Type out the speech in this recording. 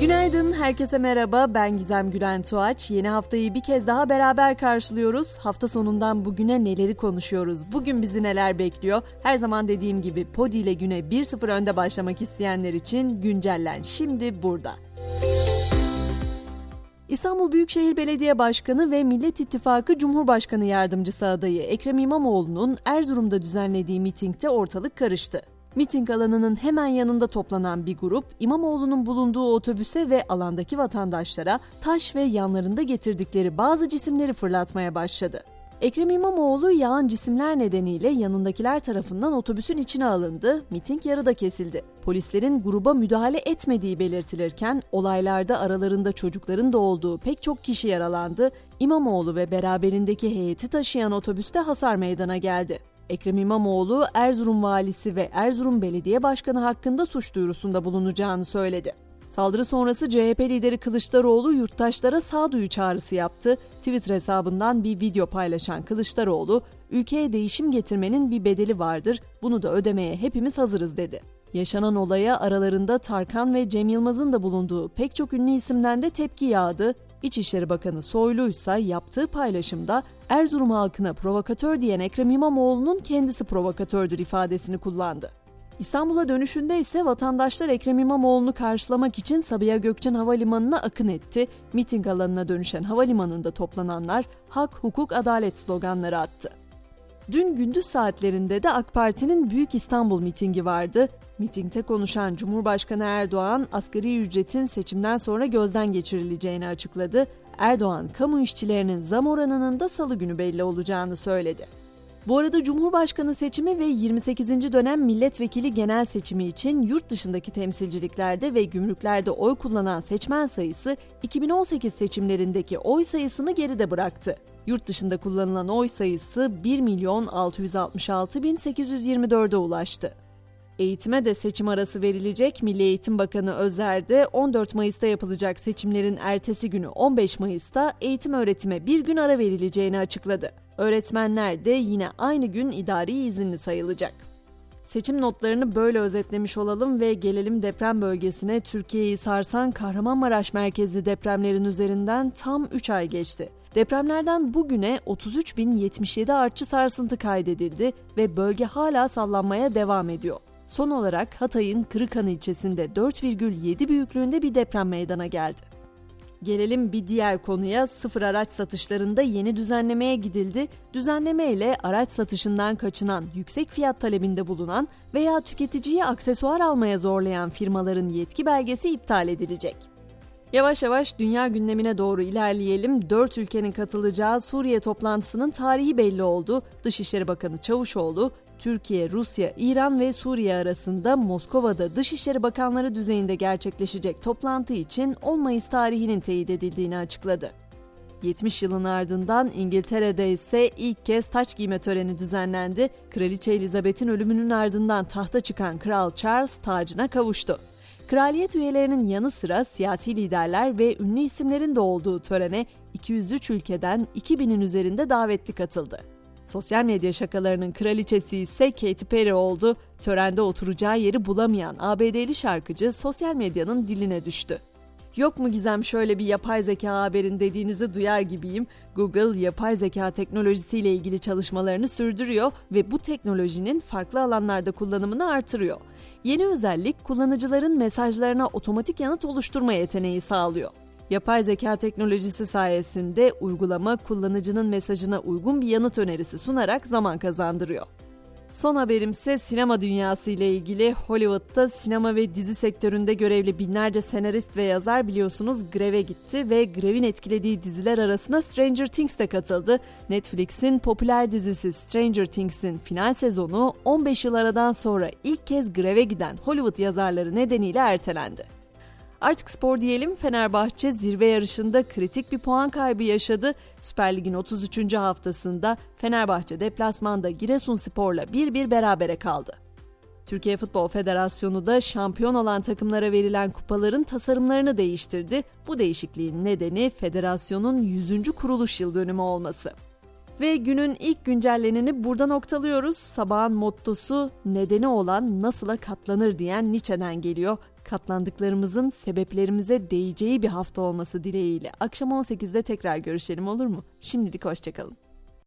Günaydın, herkese merhaba. Ben Gizem Gülen Tuğaç. Yeni haftayı bir kez daha beraber karşılıyoruz. Hafta sonundan bugüne neleri konuşuyoruz? Bugün bizi neler bekliyor? Her zaman dediğim gibi Podi ile güne 1-0 önde başlamak isteyenler için güncellen şimdi burada. İstanbul Büyükşehir Belediye Başkanı ve Millet İttifakı Cumhurbaşkanı Yardımcısı adayı Ekrem İmamoğlu'nun Erzurum'da düzenlediği mitingde ortalık karıştı. Miting alanının hemen yanında toplanan bir grup İmamoğlu'nun bulunduğu otobüse ve alandaki vatandaşlara taş ve yanlarında getirdikleri bazı cisimleri fırlatmaya başladı. Ekrem İmamoğlu yağan cisimler nedeniyle yanındakiler tarafından otobüsün içine alındı, miting yarıda kesildi. Polislerin gruba müdahale etmediği belirtilirken olaylarda aralarında çocukların da olduğu pek çok kişi yaralandı, İmamoğlu ve beraberindeki heyeti taşıyan otobüste hasar meydana geldi. Ekrem İmamoğlu, Erzurum valisi ve Erzurum Belediye Başkanı hakkında suç duyurusunda bulunacağını söyledi. Saldırı sonrası CHP lideri Kılıçdaroğlu yurttaşlara sağduyu çağrısı yaptı. Twitter hesabından bir video paylaşan Kılıçdaroğlu, ülkeye değişim getirmenin bir bedeli vardır, bunu da ödemeye hepimiz hazırız dedi. Yaşanan olaya aralarında Tarkan ve Cem Yılmaz'ın da bulunduğu pek çok ünlü isimden de tepki yağdı. İçişleri Bakanı Soylu ise yaptığı paylaşımda Erzurum halkına provokatör diyen Ekrem İmamoğlu'nun kendisi provokatördür ifadesini kullandı. İstanbul'a dönüşünde ise vatandaşlar Ekrem İmamoğlu'nu karşılamak için Sabiha Gökçen Havalimanı'na akın etti. Miting alanına dönüşen havalimanında toplananlar hak, hukuk, adalet sloganları attı. Dün gündüz saatlerinde de AK Parti'nin Büyük İstanbul mitingi vardı. Mitingde konuşan Cumhurbaşkanı Erdoğan asgari ücretin seçimden sonra gözden geçirileceğini açıkladı. Erdoğan kamu işçilerinin zam oranının da salı günü belli olacağını söyledi. Bu arada Cumhurbaşkanı seçimi ve 28. dönem milletvekili genel seçimi için yurt dışındaki temsilciliklerde ve gümrüklerde oy kullanan seçmen sayısı 2018 seçimlerindeki oy sayısını geride bıraktı. Yurt dışında kullanılan oy sayısı 1 milyon 666 bin 824'e ulaştı. Eğitime de seçim arası verilecek. Milli Eğitim Bakanı Özer de 14 Mayıs'ta yapılacak seçimlerin ertesi günü 15 Mayıs'ta eğitim öğretime bir gün ara verileceğini açıkladı. Öğretmenler de yine aynı gün idari izinli sayılacak. Seçim notlarını böyle özetlemiş olalım ve gelelim deprem bölgesine. Türkiye'yi sarsan Kahramanmaraş merkezli depremlerin üzerinden tam 3 ay geçti. Depremlerden bugüne 33.077 artçı sarsıntı kaydedildi ve bölge hala sallanmaya devam ediyor. Son olarak Hatay'ın Kırıkhan ilçesinde 4,7 büyüklüğünde bir deprem meydana geldi. Gelelim bir diğer konuya sıfır araç satışlarında yeni düzenlemeye gidildi. Düzenleme ile araç satışından kaçınan, yüksek fiyat talebinde bulunan veya tüketiciyi aksesuar almaya zorlayan firmaların yetki belgesi iptal edilecek. Yavaş yavaş dünya gündemine doğru ilerleyelim. Dört ülkenin katılacağı Suriye toplantısının tarihi belli oldu. Dışişleri Bakanı Çavuşoğlu, Türkiye, Rusya, İran ve Suriye arasında Moskova'da Dışişleri Bakanları düzeyinde gerçekleşecek toplantı için 10 Mayıs tarihinin teyit edildiğini açıkladı. 70 yılın ardından İngiltere'de ise ilk kez taç giyme töreni düzenlendi. Kraliçe Elizabeth'in ölümünün ardından tahta çıkan Kral Charles tacına kavuştu. Kraliyet üyelerinin yanı sıra siyasi liderler ve ünlü isimlerin de olduğu törene 203 ülkeden 2000'in üzerinde davetli katıldı. Sosyal medya şakalarının kraliçesi ise Katy Perry oldu. Törende oturacağı yeri bulamayan ABD'li şarkıcı sosyal medyanın diline düştü. Yok mu Gizem şöyle bir yapay zeka haberin dediğinizi duyar gibiyim. Google yapay zeka teknolojisiyle ilgili çalışmalarını sürdürüyor ve bu teknolojinin farklı alanlarda kullanımını artırıyor. Yeni özellik kullanıcıların mesajlarına otomatik yanıt oluşturma yeteneği sağlıyor. Yapay zeka teknolojisi sayesinde uygulama kullanıcının mesajına uygun bir yanıt önerisi sunarak zaman kazandırıyor. Son haberim ise sinema dünyası ile ilgili. Hollywood'da sinema ve dizi sektöründe görevli binlerce senarist ve yazar biliyorsunuz greve gitti ve grevin etkilediği diziler arasına Stranger Things de katıldı. Netflix'in popüler dizisi Stranger Things'in final sezonu 15 yıl aradan sonra ilk kez greve giden Hollywood yazarları nedeniyle ertelendi. Artık spor diyelim Fenerbahçe zirve yarışında kritik bir puan kaybı yaşadı. Süper Lig'in 33. haftasında Fenerbahçe deplasmanda Giresunspor'la 1-1 berabere kaldı. Türkiye Futbol Federasyonu da şampiyon olan takımlara verilen kupaların tasarımlarını değiştirdi. Bu değişikliğin nedeni federasyonun 100. kuruluş yıl dönümü olması. Ve günün ilk güncelleneni burada noktalıyoruz. Sabahın mottosu nedeni olan nasıla katlanır diyen Nietzsche'den geliyor. Katlandıklarımızın sebeplerimize değeceği bir hafta olması dileğiyle. Akşam 18'de tekrar görüşelim olur mu? Şimdilik hoşçakalın.